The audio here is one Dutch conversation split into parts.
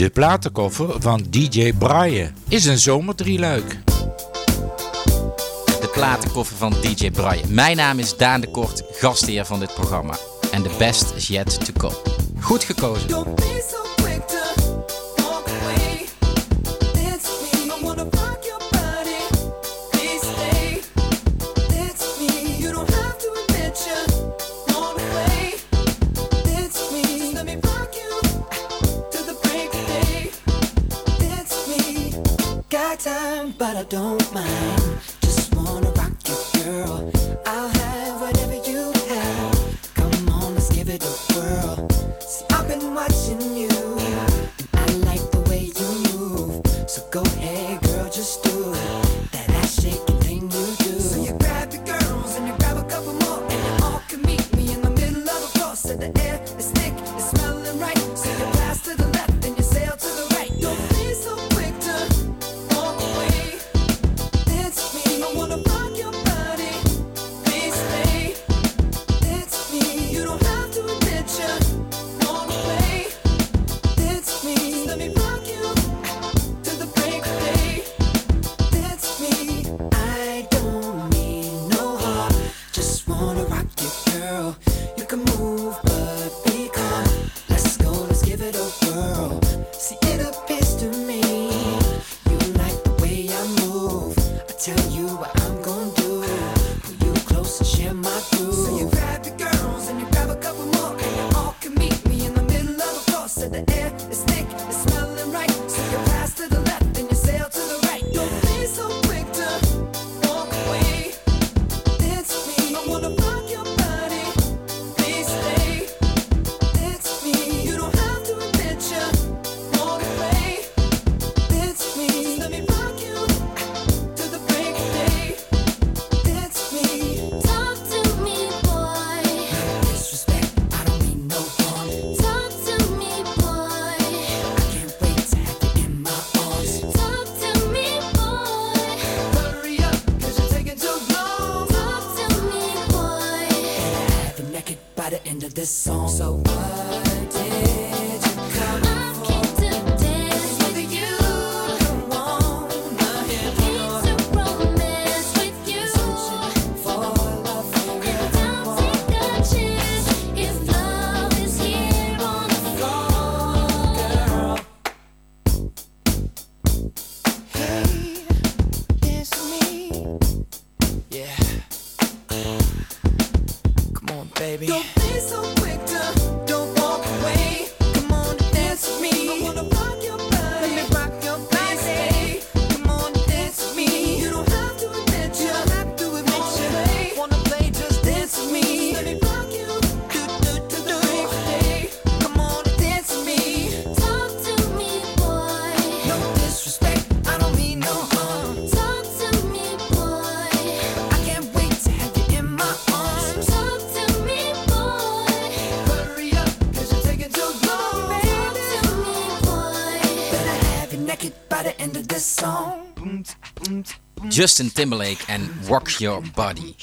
De platenkoffer van DJ Brian is een zomerdrieluik. De platenkoffer van DJ Brian. Mijn naam is Daan de Kort, gastheer van dit programma. En de best is yet to come. Goed gekozen. Justin Timberlake en Rock Your Body.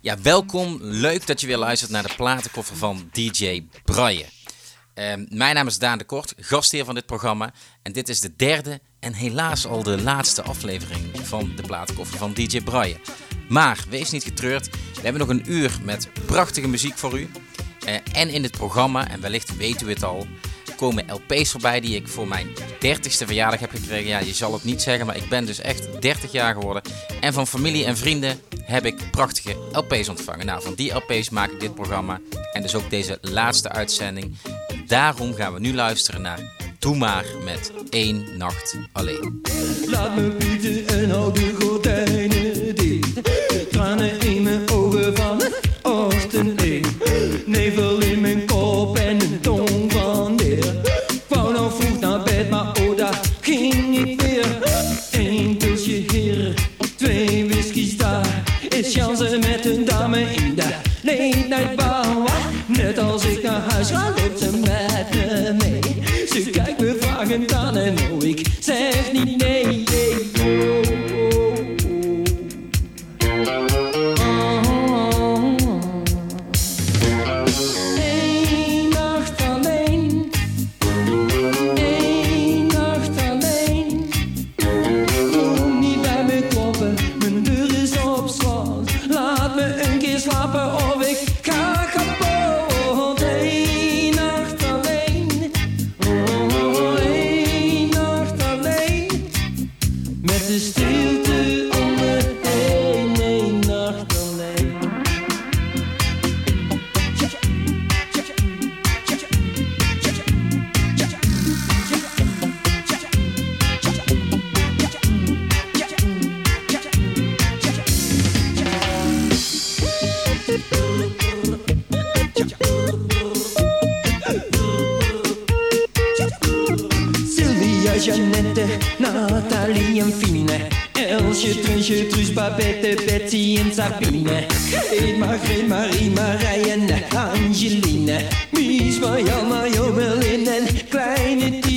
Ja, welkom. Leuk dat je weer luistert naar de platenkoffer van DJ Brian. Ehm, mijn naam is Daan de Kort, gastheer van dit programma. En dit is de derde en helaas al de laatste aflevering van de platenkoffer van DJ Brian. Maar wees niet getreurd, we hebben nog een uur met prachtige muziek voor u. Eh, en in het programma, en wellicht weten we het al, komen LP's voorbij die ik voor mijn 30ste verjaardag heb gekregen. Ja, je zal het niet zeggen, maar ik ben dus echt 30 jaar geworden. En van familie en vrienden heb ik prachtige LP's ontvangen. Nou, van die LP's maak ik dit programma en dus ook deze laatste uitzending. Daarom gaan we nu luisteren naar Doe maar met één nacht alleen. Laat me bieden en hou de Jurgen, Truus, Babette, Betty en Sabine. Edmarie, Marie, Marij en Angeline. Mies, Marjan, Marjomelin en Kleine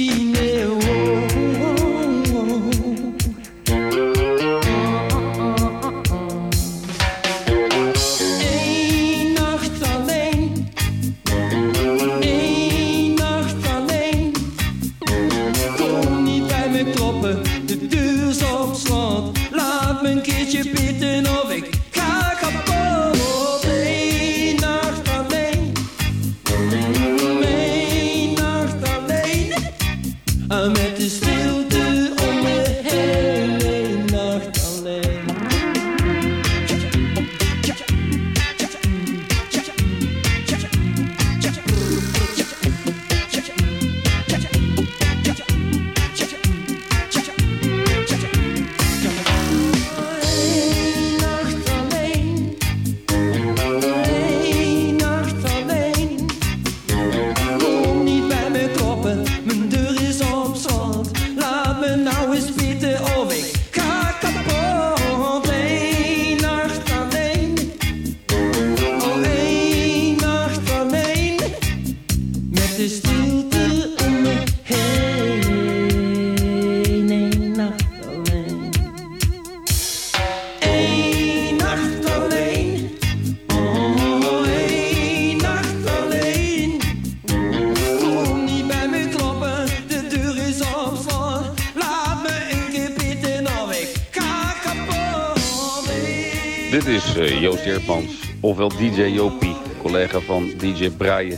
DJ Jopie, collega van DJ Brian.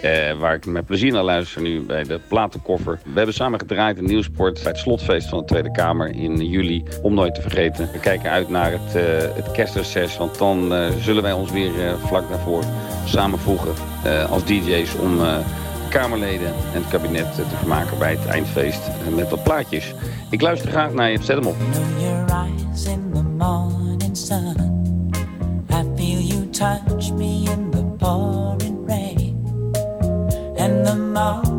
Eh, waar ik met plezier naar luister nu bij de platenkoffer. We hebben samen gedraaid in Nieuwsport bij het slotfeest van de Tweede Kamer in juli. Om nooit te vergeten. We kijken uit naar het, eh, het kerstreces. Want dan eh, zullen wij ons weer eh, vlak daarvoor samenvoegen eh, als DJ's om... Eh, Kamerleden en het kabinet te vermaken bij het eindfeest met wat plaatjes. Ik luister graag naar je. Zet hem op. now.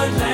Wonderland.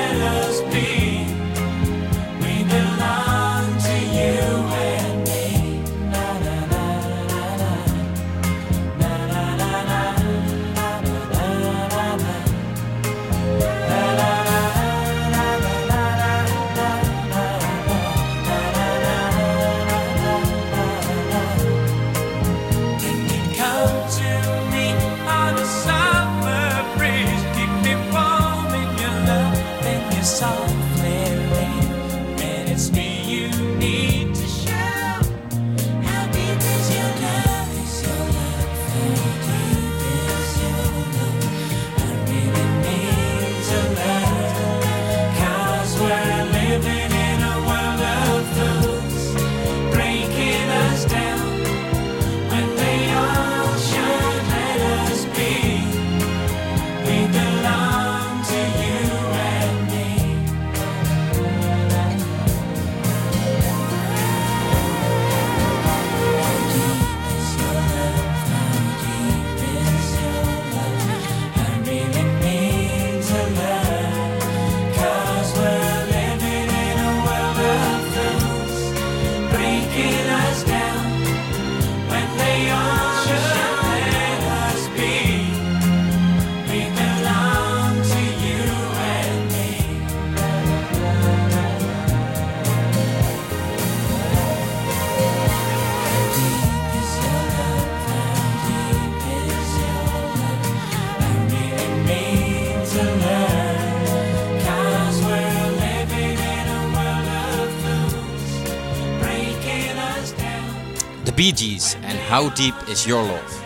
Bee Gees en How Deep Is Your Love.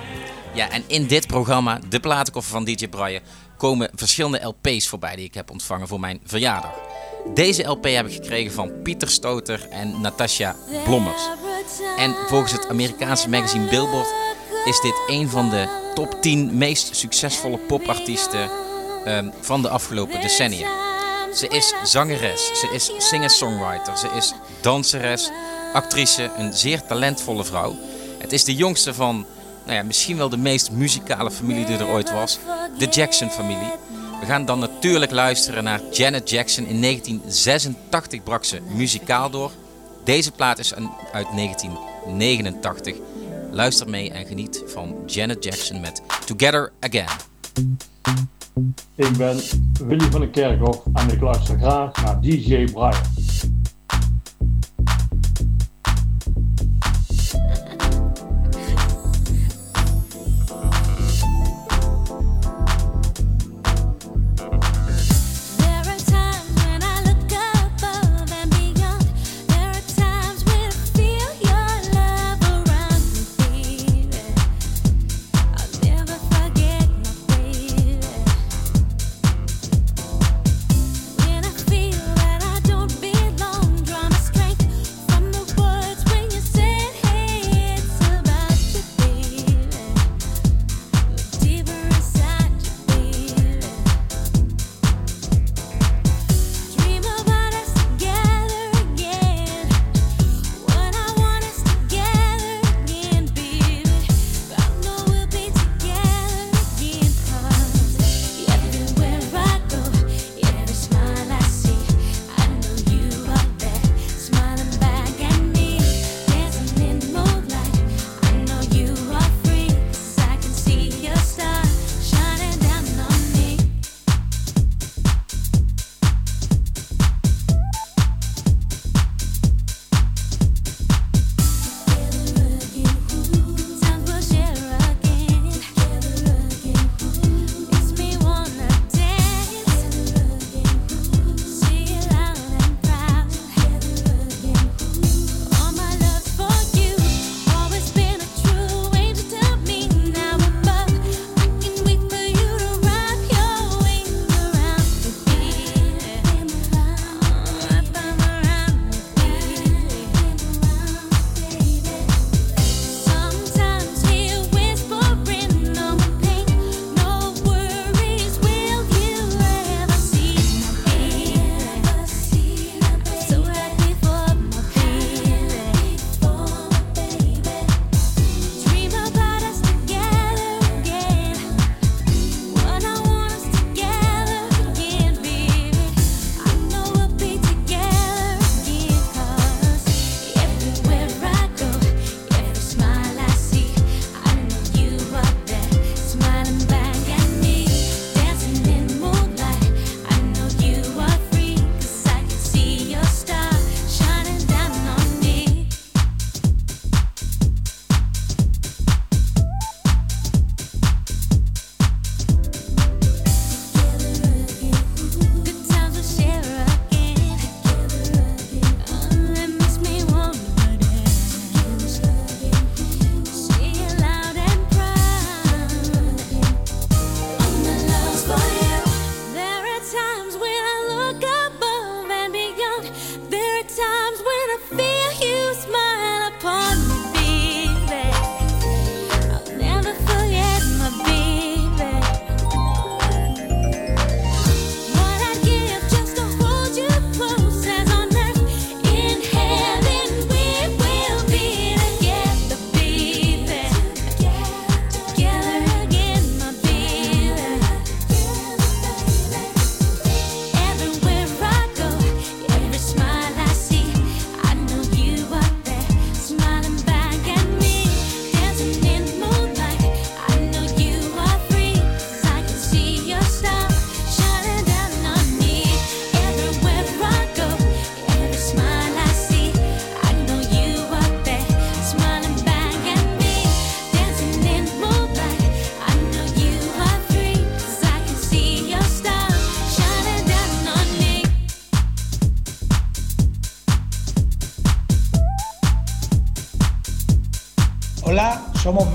Ja, en in dit programma, de platenkoffer van DJ Braille, komen verschillende LP's voorbij die ik heb ontvangen voor mijn verjaardag. Deze LP heb ik gekregen van Pieter Stoter en Natasha Blommers. En volgens het Amerikaanse magazine Billboard is dit een van de top 10 meest succesvolle popartiesten ehm, van de afgelopen decennia. Ze is zangeres, ze is singer-songwriter, ze is danseres, actrice, een zeer talentvolle vrouw. Het is de jongste van, nou ja, misschien wel de meest muzikale familie die er ooit was, de Jackson-familie. We gaan dan natuurlijk luisteren naar Janet Jackson. In 1986 brak ze muzikaal door. Deze plaat is uit 1989. Luister mee en geniet van Janet Jackson met Together Again. Ik ben Willy van den Kerkhof en ik luister graag naar DJ Brian.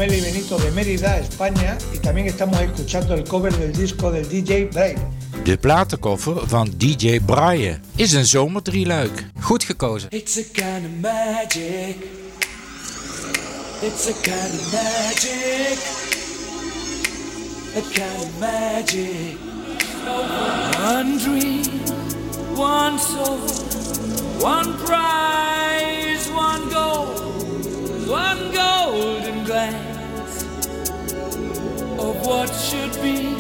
Meli Benito de Mérida, España, y también estamos escuchando el cover del disco del DJ Brave. De platenkoffer van DJ Brian is een zomerdrieluik. Goed gekozen. It's a kind of magic. It's a kind of magic. A kind of magic. One dream, one soul, one prize, one goal, one golden glance of what should be.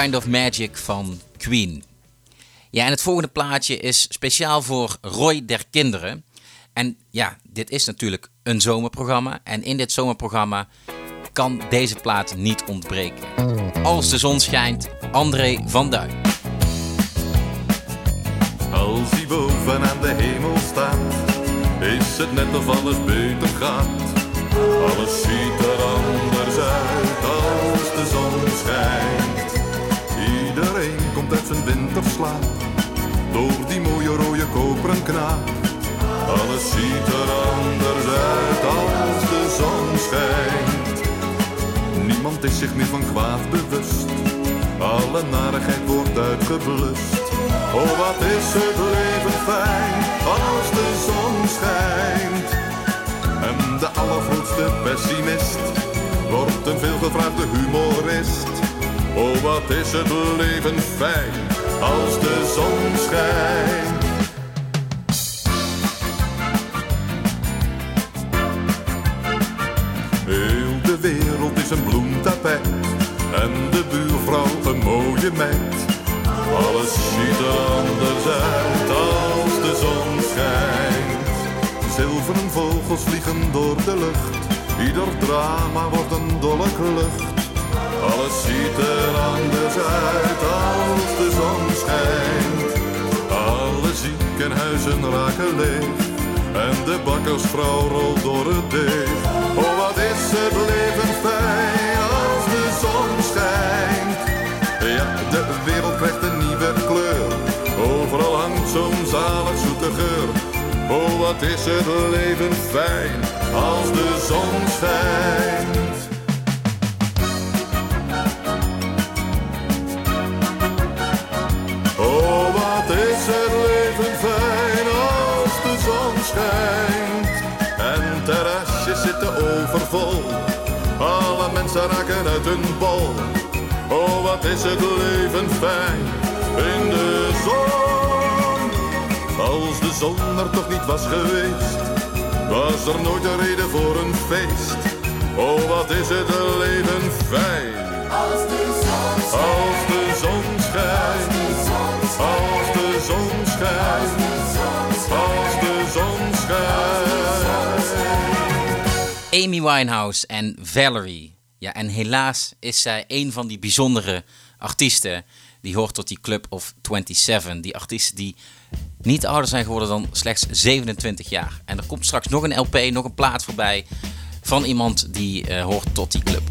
Kind of Magic van Queen. Ja, en het volgende plaatje is speciaal voor Roy der Kinderen. En ja, dit is natuurlijk een zomerprogramma. En in dit zomerprogramma kan deze plaat niet ontbreken. Als de zon schijnt, André van Duin. Als hij boven aan de hemel staat, is het net of alles beter gaat. Alles ziet er anders uit als de zon schijnt. Iedereen komt uit zijn winterslaap. Door die mooie rode koperen knaap. Alles ziet er anders uit als de zon schijnt. Niemand is zich meer van kwaad bewust. Alle narigheid wordt uitgeblust. Oh, wat is het leven fijn als de zon schijnt. En de allergrootste pessimist wordt een veelgevraagde humorist. Oh, wat is het leven fijn als de zon schijnt. Heel de wereld is een bloemtapijt en de buurvrouw een mooie meid. Alles ziet er anders uit als de zon schijnt. Zilveren vogels vliegen door de lucht, ieder drama wordt een dolle klucht. Alles ziet er anders uit als de zon schijnt. Alle ziekenhuizen raken leeg en de bakkersvrouw rolt door het deeg. Oh, wat is het leven fijn als de zon schijnt. Ja, de wereld krijgt een nieuwe kleur. Overal hangt zo'n zalig zoete geur. Oh, wat is het leven fijn als de zon schijnt. Zitten overvol. Alle mensen raken uit hun bol. Oh, wat is het leven fijn in de zon. Als de zon er toch niet was geweest, was er nooit een reden voor een feest. Oh, wat is het leven fijn. Als de zon schijnt. Als de zon schijnt. Als de zon schijnt. Amy Winehouse en Valerie. Ja, en helaas is zij een van die bijzondere artiesten die hoort tot die Club of 27. Die artiesten die niet ouder zijn geworden dan slechts 27 jaar. En er komt straks nog een LP, nog een plaat voorbij van iemand die eh, hoort tot die club.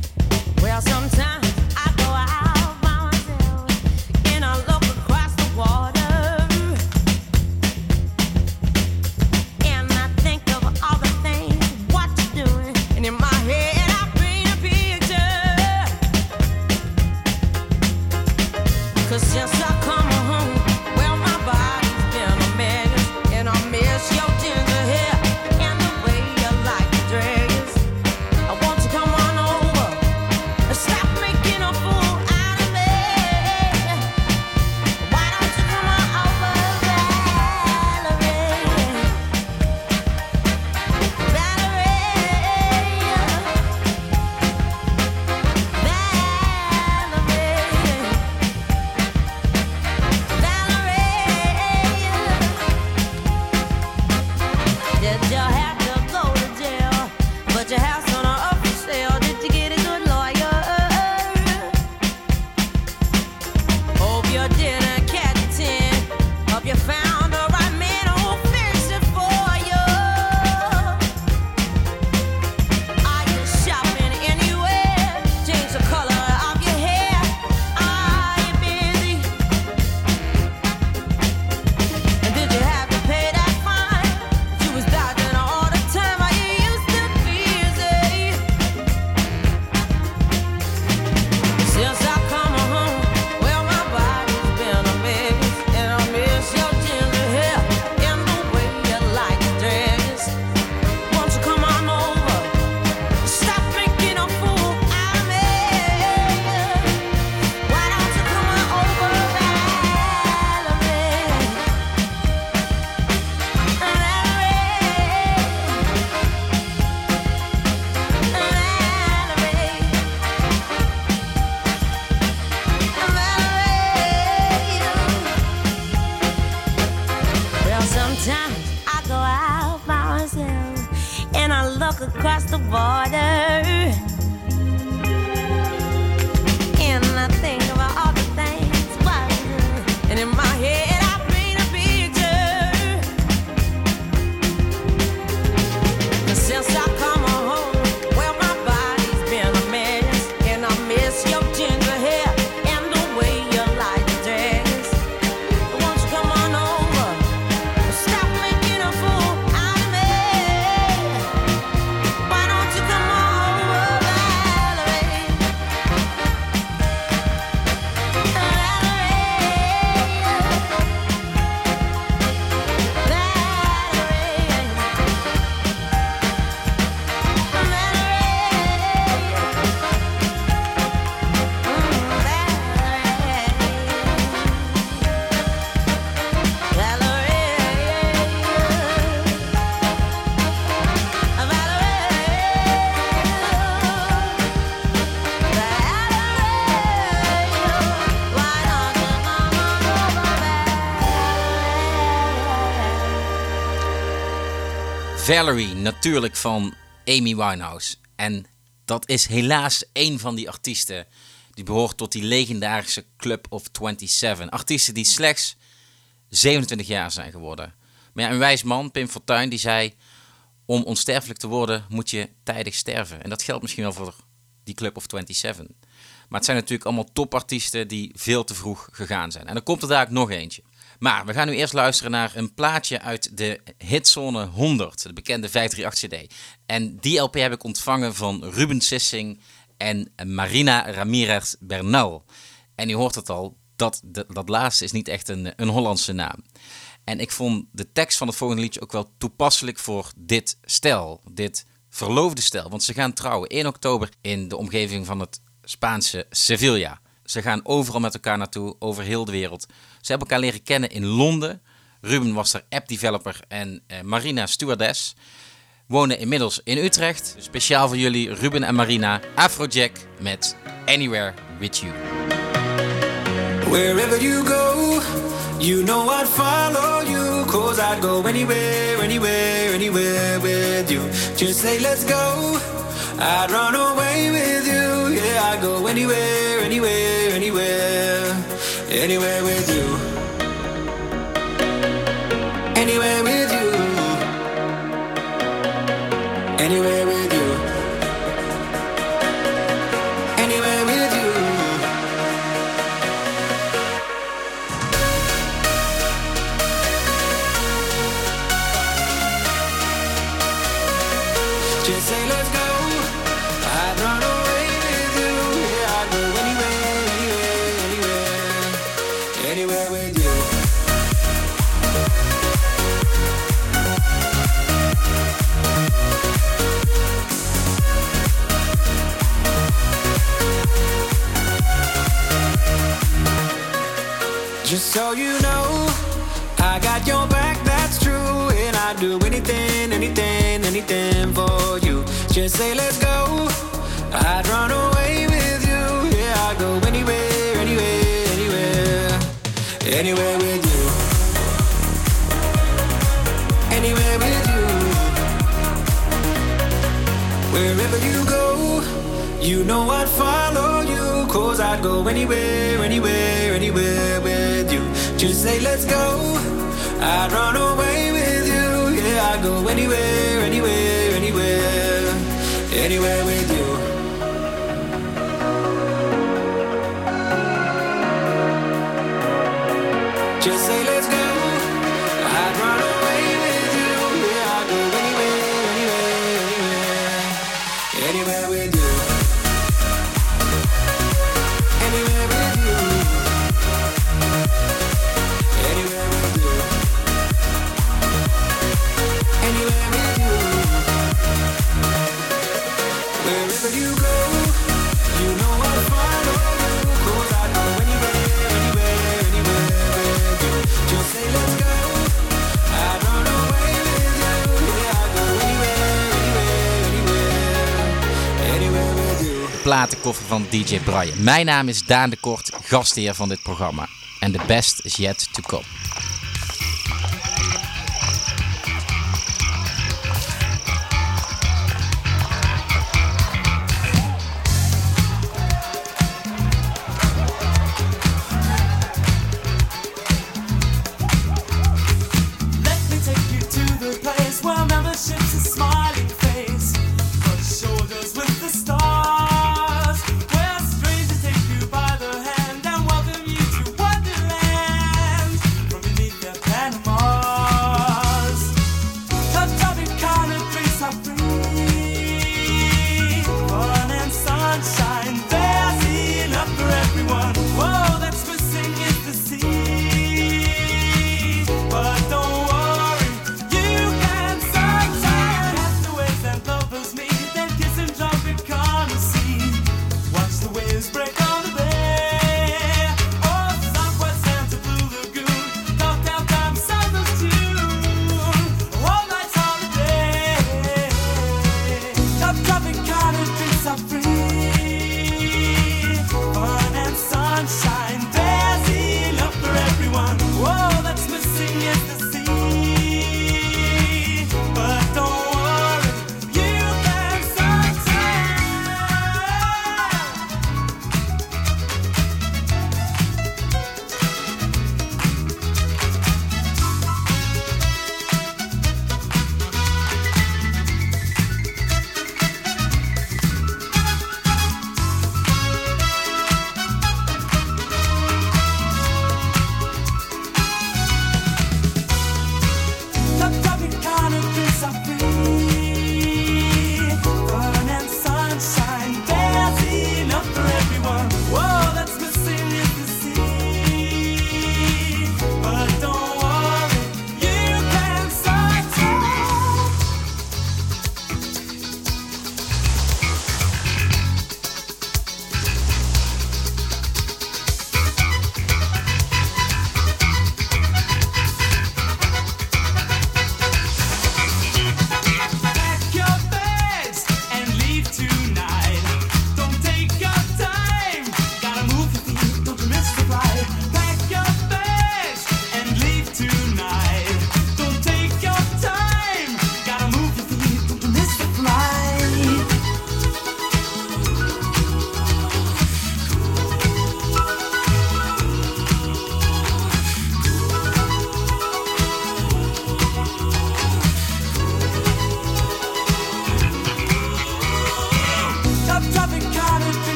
Valerie, natuurlijk van Amy Winehouse. En dat is helaas een van die artiesten die behoort tot die legendarische Club of 27. Artiesten die slechts 27 jaar zijn geworden. Maar ja, een wijs man, Pim Fortuyn, die zei... om onsterfelijk te worden moet je tijdig sterven. En dat geldt misschien wel voor die Club of 27. Maar het zijn natuurlijk allemaal topartiesten die veel te vroeg gegaan zijn. En dan komt er daar ook nog eentje. Maar we gaan nu eerst luisteren naar een plaatje uit de hitzone 100, de bekende 538 CD. En die LP heb ik ontvangen van Ruben Sissing en Marina Ramirez Bernal. En u hoort het al, dat, dat, dat laatste is niet echt een, een Hollandse naam. En ik vond de tekst van het volgende liedje ook wel toepasselijk voor dit stel, dit verloofde stel. Want ze gaan trouwen 1 oktober in de omgeving van het Spaanse Sevilla. Ze gaan overal met elkaar naartoe, over heel de wereld. Ze hebben elkaar leren kennen in Londen. Ruben was daar app-developer en eh, Marina stewardess. Wonen inmiddels in Utrecht. Speciaal voor jullie Ruben en Marina. Afrojack met Anywhere With You. Wherever you go, you know I'd follow you. Cause I'd go anywhere, anywhere, anywhere with you. Just say let's go. I'd run away with you. Yeah, I'd go anywhere, anywhere, anywhere. Anywhere with you. Anywhere with you. Anywhere platenkoffer van DJ Brian. Mijn naam is Daan de Kort, gastheer van dit programma. En the best is yet to come.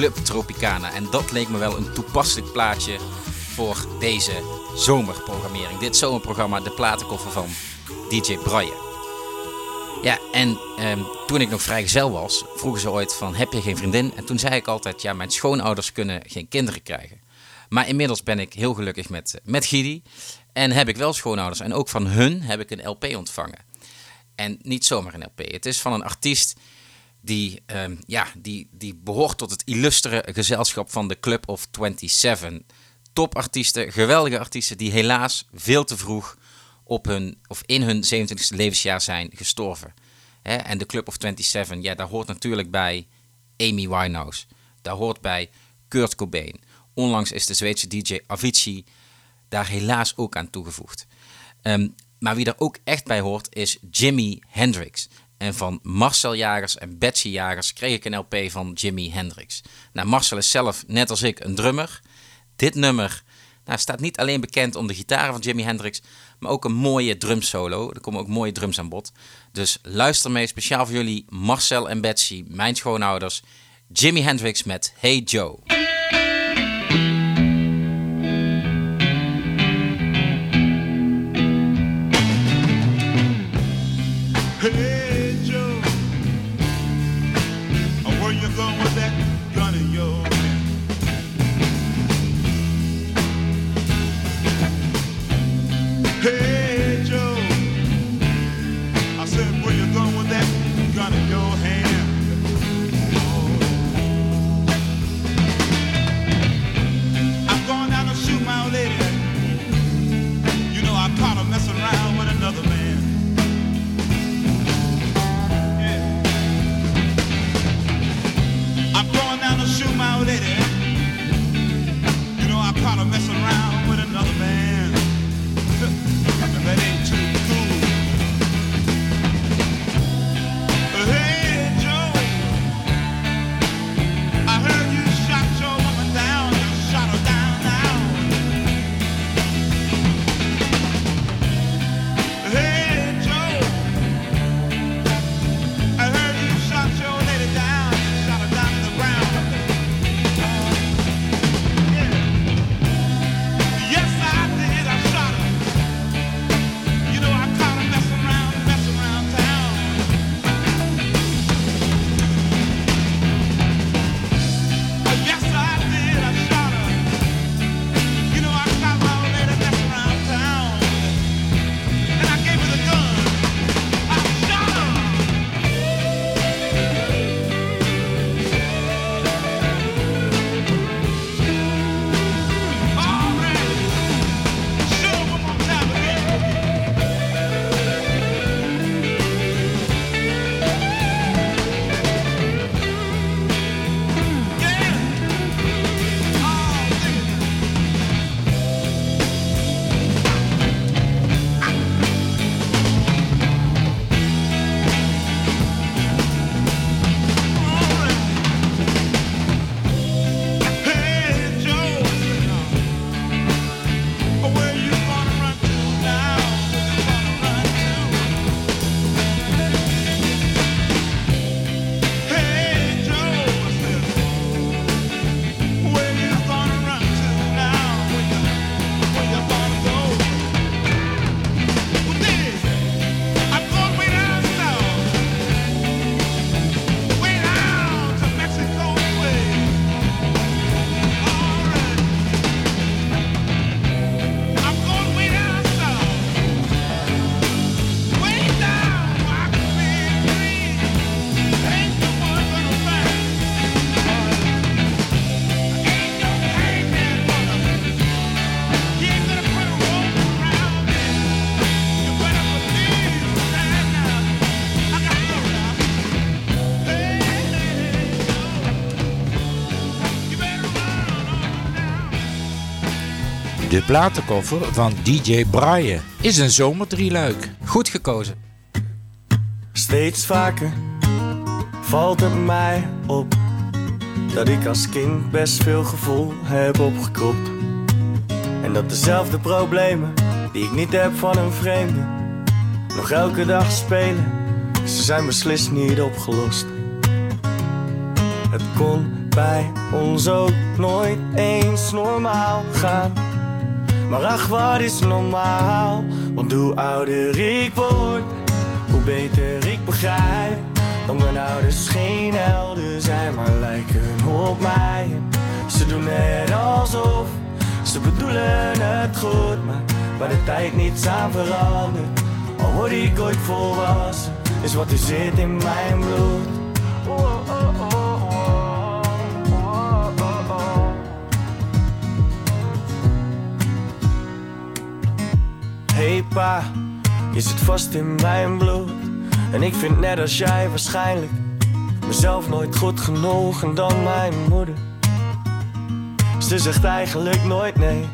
Club Tropicana. En dat leek me wel een toepasselijk plaatje voor deze zomerprogrammering. Dit zomerprogramma, de platenkoffer van DJ Braille. Ja, en ehm, toen ik nog vrijgezel was, vroegen ze ooit van, heb je geen vriendin? En toen zei ik altijd, ja, mijn schoonouders kunnen geen kinderen krijgen. Maar inmiddels ben ik heel gelukkig met, eh, met Gidi. En heb ik wel schoonouders. En ook van hun heb ik een LP ontvangen. En niet zomaar een LP. Het is van een artiest die, ehm, ja, die, die behoort tot het illustere gezelschap van de Club of 27. Topartiesten, geweldige artiesten die helaas veel te vroeg op hun, of in hun 27e levensjaar zijn gestorven. En de Club of 27, ja, daar hoort natuurlijk bij Amy Winehouse. Daar hoort bij Kurt Cobain. Onlangs is de Zweedse DJ Avicii daar helaas ook aan toegevoegd. Ehm, maar wie er ook echt bij hoort is Jimi Hendrix. En van Marcel Jagers en Betsy Jagers kreeg ik een LP van Jimi Hendrix. Nou, Marcel is zelf, net als ik, een drummer. Dit nummer nou, staat niet alleen bekend om de gitaren van Jimi Hendrix, maar ook een mooie drumsolo. Er komen ook mooie drums aan bod. Dus luister mee, speciaal voor jullie, Marcel en Betsy, mijn schoonouders. Jimi Hendrix met Hey Joe. Caught her messing around De platenkoffer van DJ Braille is een zomerdrieluik. Goed gekozen. Steeds vaker valt het mij op dat ik als kind best veel gevoel heb opgekropt. En dat dezelfde problemen die ik niet heb van een vreemde nog elke dag spelen, ze zijn beslist niet opgelost. Het kon bij ons ook nooit eens normaal gaan. Maar ach, wat is normaal? Want hoe ouder ik word, hoe beter ik begrijp. Dat mijn ouders geen helden zijn, maar lijken op mij. Ze doen net alsof ze bedoelen het goed, maar waar de tijd niets aan verandert. Al word ik ooit volwassen, is wat er zit in mijn bloed. Pa, je zit vast in mijn bloed. En ik vind net als jij waarschijnlijk mezelf nooit goed genoeg en dan mijn moeder. Ze zegt eigenlijk nooit nee,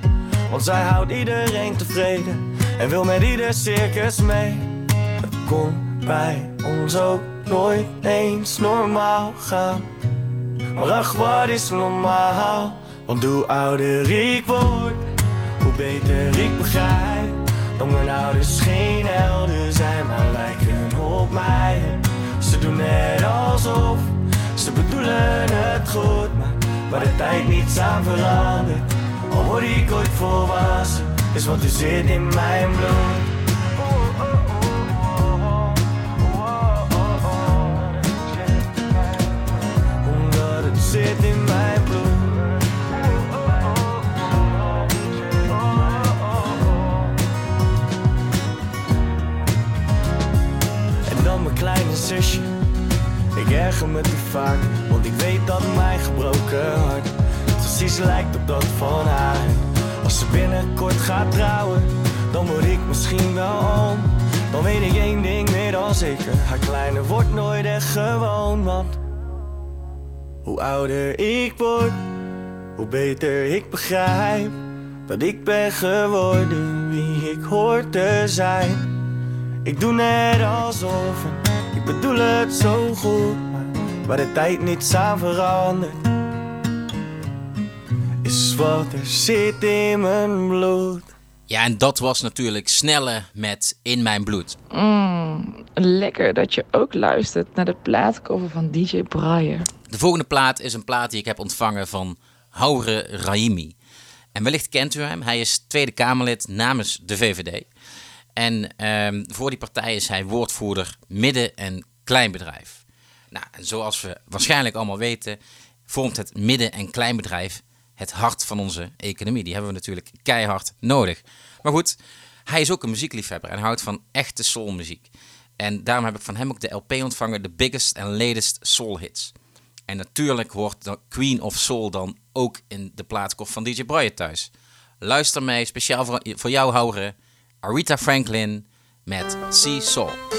want zij houdt iedereen tevreden en wil met ieder circus mee. Het kon bij ons ook nooit eens normaal gaan. Maar ach, wat is normaal? Want hoe ouder ik word, hoe beter ik begrijp. Mijn ouders geen helden zijn, maar lijken op mij. Ze doen net alsof ze bedoelen het goed, maar waar de tijd niets aan verandert. Al word ik ooit volwassen, is wat er zit in mijn bloed. Ik erger me te vaak, want ik weet dat mijn gebroken hart precies lijkt op dat van haar. Als ze binnenkort gaat trouwen, dan word ik misschien wel oom. Dan weet ik één ding meer dan zeker: haar kleine wordt nooit echt gewoon. Want hoe ouder ik word, hoe beter ik begrijp dat ik ben geworden wie ik hoor te zijn. Ik doe net alsof ik bedoel het zo goed, maar waar de tijd niets aan verandert, is wat er zit in mijn bloed. Ja, en dat was natuurlijk Snelle met In Mijn Bloed. Mm, lekker dat je ook luistert naar de plaatcover van DJ Brian. De volgende plaat is een plaat die ik heb ontvangen van Haure Raimi. En wellicht kent u hem. Hij is Tweede Kamerlid namens de VVD. En ehm, voor die partij is hij woordvoerder midden- en kleinbedrijf. Nou, en zoals we waarschijnlijk allemaal weten, vormt het midden- en kleinbedrijf het hart van onze economie. Die hebben we natuurlijk keihard nodig. Maar goed, hij is ook een muziekliefhebber en houdt van echte soulmuziek. En daarom heb ik van hem ook de LP ontvangen, de biggest and latest soul hits. En natuurlijk hoort de Queen of Soul dan ook in de plaatkop van DJ Brian thuis. Luister mee, speciaal voor, voor jou houden, Aretha Franklin met Sea Soul.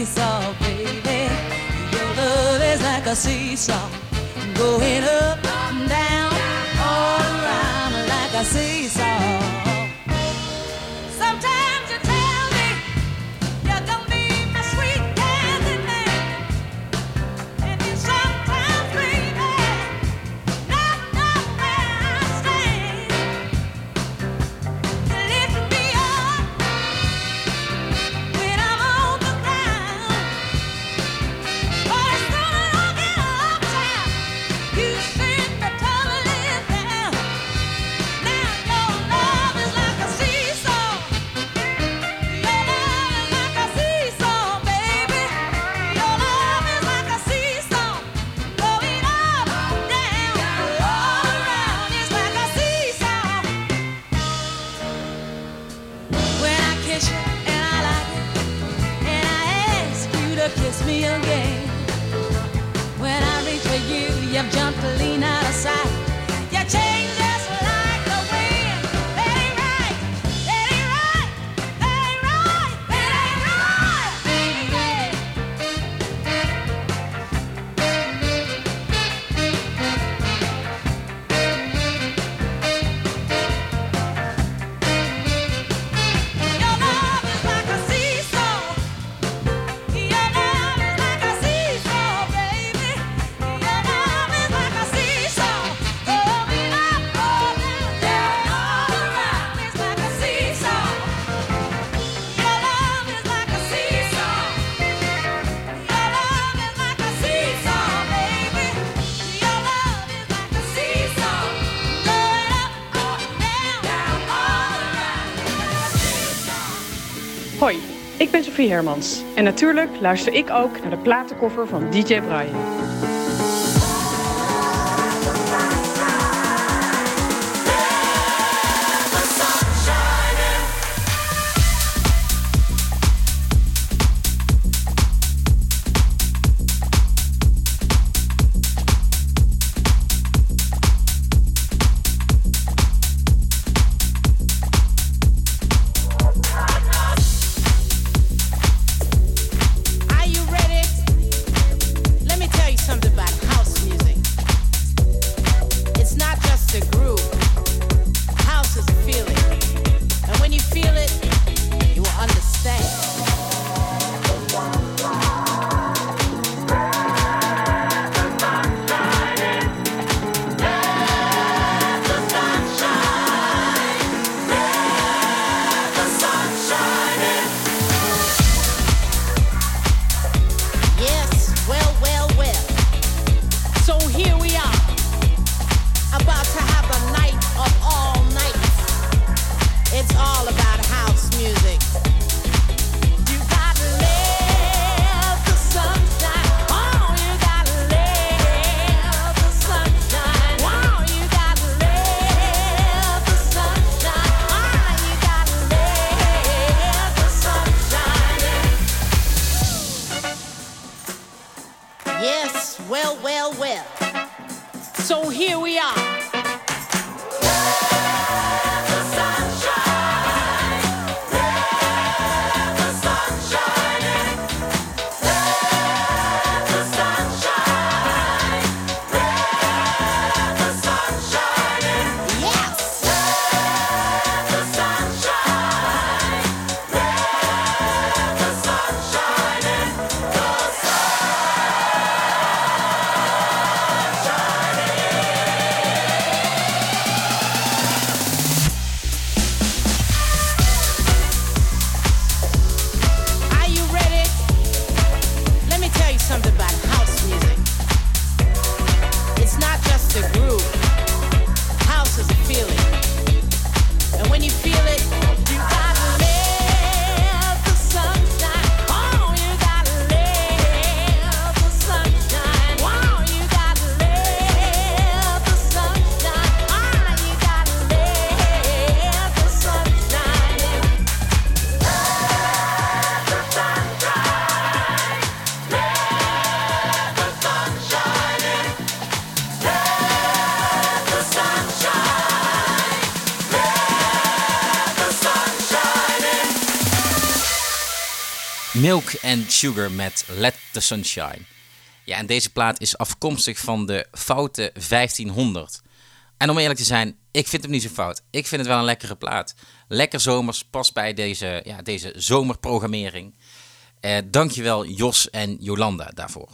Seesaw, baby. Your love is like a seesaw, going up Hermans en natuurlijk luister ik ook naar de platenkoffer van DJ Brian. Milk and Sugar met Let the Sunshine. Ja, en deze plaat is afkomstig van de foute 1500. En om eerlijk te zijn, ik vind hem niet zo fout. Ik vind het wel een lekkere plaat. Lekker zomers, past bij deze, ja, deze zomerprogrammering. Eh, dankjewel Jos en Jolanda daarvoor.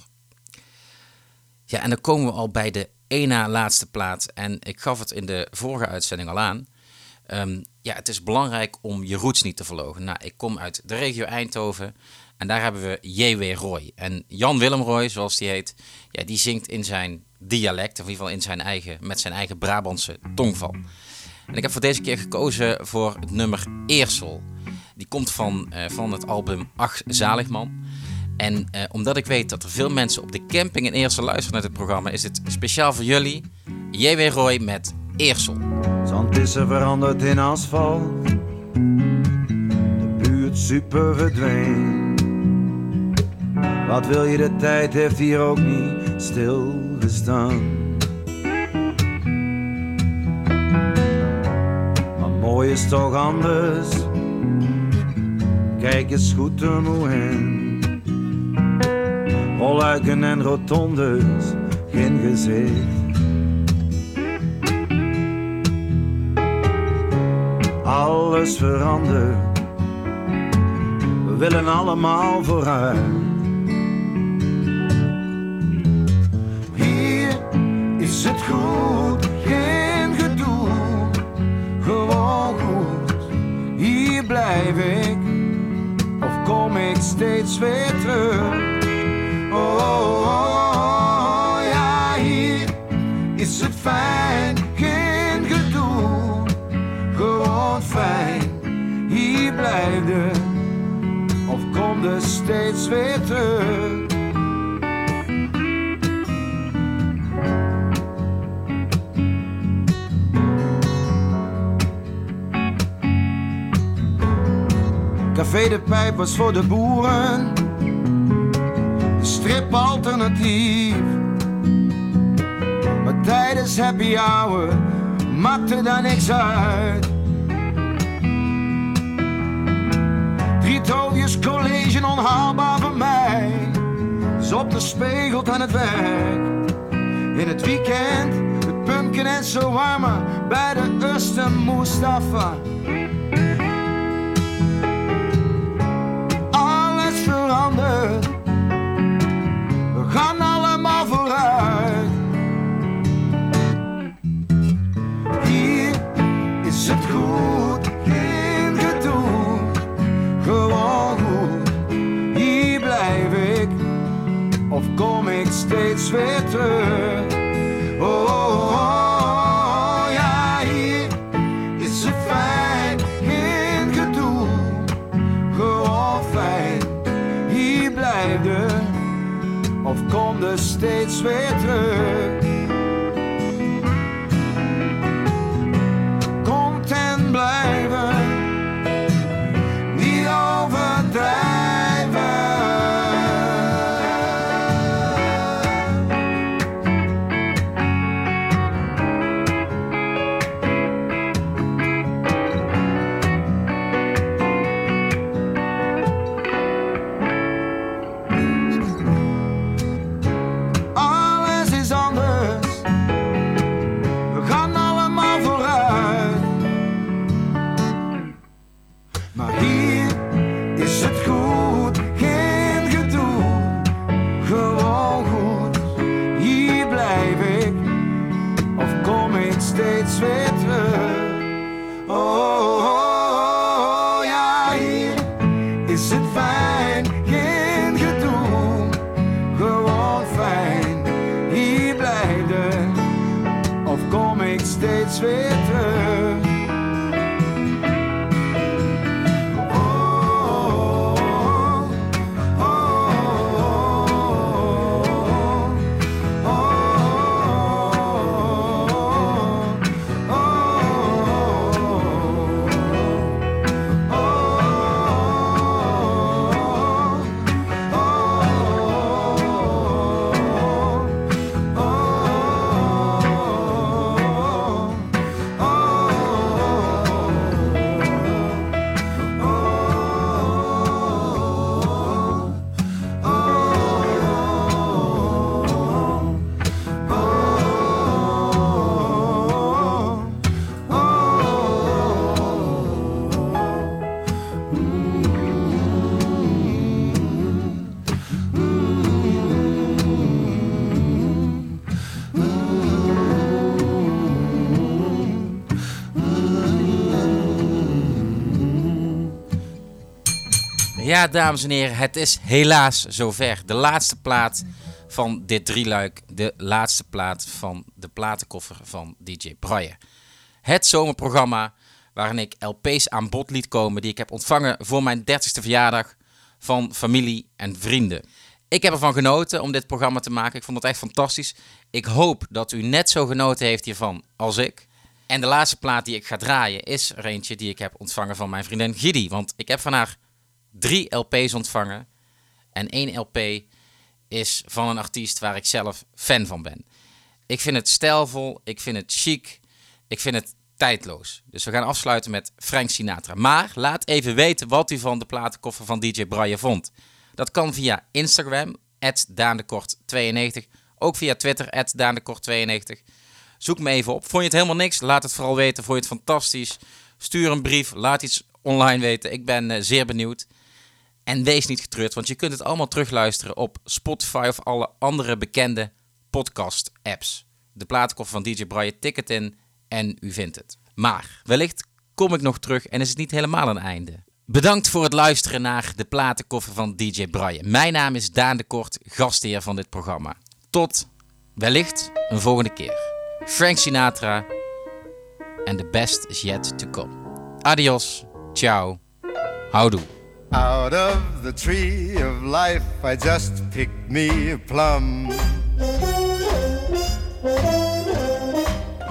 Ja, en dan komen we al bij de één na laatste plaat. En ik gaf het in de vorige uitzending al aan. Ehm, ja, het is belangrijk om je roots niet te verlogen. Nou, ik kom uit de regio Eindhoven en daar hebben we J.W. Roy. En Jan Willem Roy, zoals die heet, ja, die zingt in zijn dialect, of in ieder geval in zijn eigen, met zijn eigen Brabantse tongval. En ik heb voor deze keer gekozen voor het nummer Eersel. Die komt van, eh, van het album Ach Zaligman. En eh, omdat ik weet dat er veel mensen op de camping in Eersel luisteren naar dit programma, is het speciaal voor jullie J.W. Roy met Eersel. Zand is er veranderd in asfalt. De buurt super verdween. Wat wil je, de tijd heeft hier ook niet stilgestaan. Maar mooi is toch anders. Kijk eens goed om hoe heen. Rolluiken en rotondes, geen gezicht. alles verandert. We willen allemaal vooruit. Het goed, geen gedoe, gewoon goed. Hier blijf ik, of kom ik steeds weer terug. Oh, oh, oh, ja, hier is het fijn, geen gedoe gewoon fijn. Hier blijf je kom dus steeds weer terug. Café de Pijp was voor de boeren, de strip alternatief. Maar tijdens happy hour maakte daar niks uit. Drie college onhaalbaar voor mij. Dus op de spiegel aan het werk. In het weekend, het pumpkin en zo warmer bij de Usten Mustafa. Ik steeds Ja, dames en heren, het is helaas zover. De laatste plaat van dit drieluik. De laatste plaat van de platenkoffer van DJ Braille. Het zomerprogramma waarin ik LP's aan bod liet komen die ik heb ontvangen voor mijn 30ste verjaardag van familie en vrienden. Ik heb ervan genoten om dit programma te maken. Ik vond het echt fantastisch. Ik hoop dat u net zo genoten heeft hiervan als ik. En de laatste plaat die ik ga draaien is er eentje die ik heb ontvangen van mijn vriendin Gidi. Want ik heb van haar drie LP's ontvangen. En één LP is van een artiest waar ik zelf fan van ben. Ik vind het stijlvol, ik vind het chic, ik vind het tijdloos. Dus we gaan afsluiten met Frank Sinatra. Maar laat even weten wat u van de platenkoffer van DJ Braille vond. Dat kan via Instagram, daandekort92. Ook via Twitter, daandekort92. Zoek me even op. Vond je het helemaal niks? Laat het vooral weten. Vond je het fantastisch? Stuur een brief, laat iets online weten. Ik ben eh, zeer benieuwd. En wees niet getreurd, want je kunt het allemaal terugluisteren op Spotify of alle andere bekende podcast-apps. De platenkoffer van DJ Braille, tik het in en u vindt het. Maar wellicht kom ik nog terug en is het niet helemaal een einde. Bedankt voor het luisteren naar de platenkoffer van DJ Braille. Mijn naam is Daan de Kort, gastheer van dit programma. Tot wellicht een volgende keer. Frank Sinatra en the best is yet to come. Adios, ciao, houdoe. Out of the tree of life, I just picked me a plum.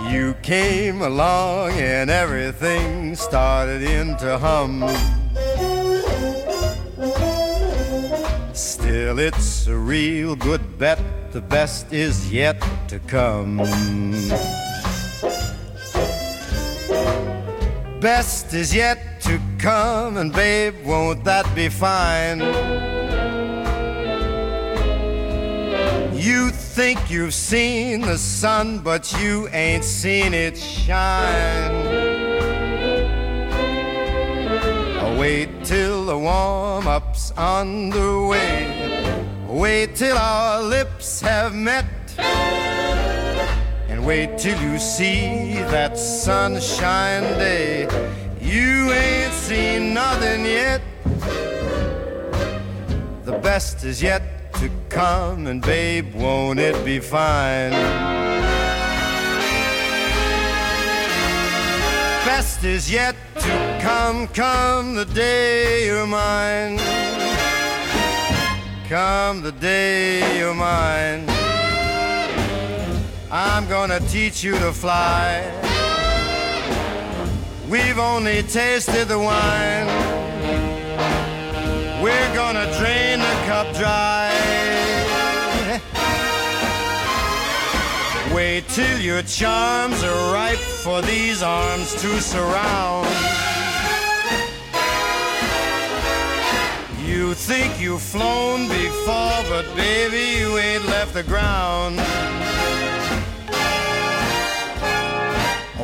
You came along and everything started in to hum. Still, it's a real good bet. The best is yet to come. Best is yet to come, and babe, won't that be fine? You think you've seen the sun, but you ain't seen it shine. Oh, wait till the warm up's underway. Wait till our lips have met. Wait till you see that sunshine day. You ain't seen nothing yet. The best is yet to come, and babe, won't it be fine? Best is yet to come, come the day you're mine. Come the day you're mine. I'm gonna teach you to fly. We've only tasted the wine. We're gonna drain the cup dry. Wait till your charms are ripe for these arms to surround. You think you've flown before, but baby, you ain't left the ground.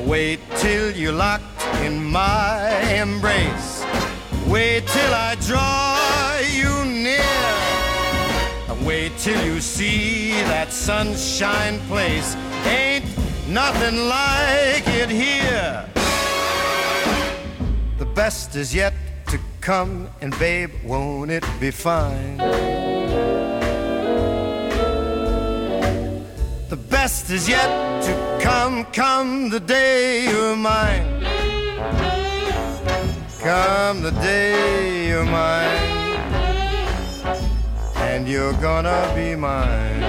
Wait till you're locked in my embrace. Wait till I draw you near. Wait till you see that sunshine place. Ain't nothing like it here. The best is yet to come, and babe, won't it be fine? The best is yet to come, come the day you're mine. Come the day you're mine. And you're gonna be mine.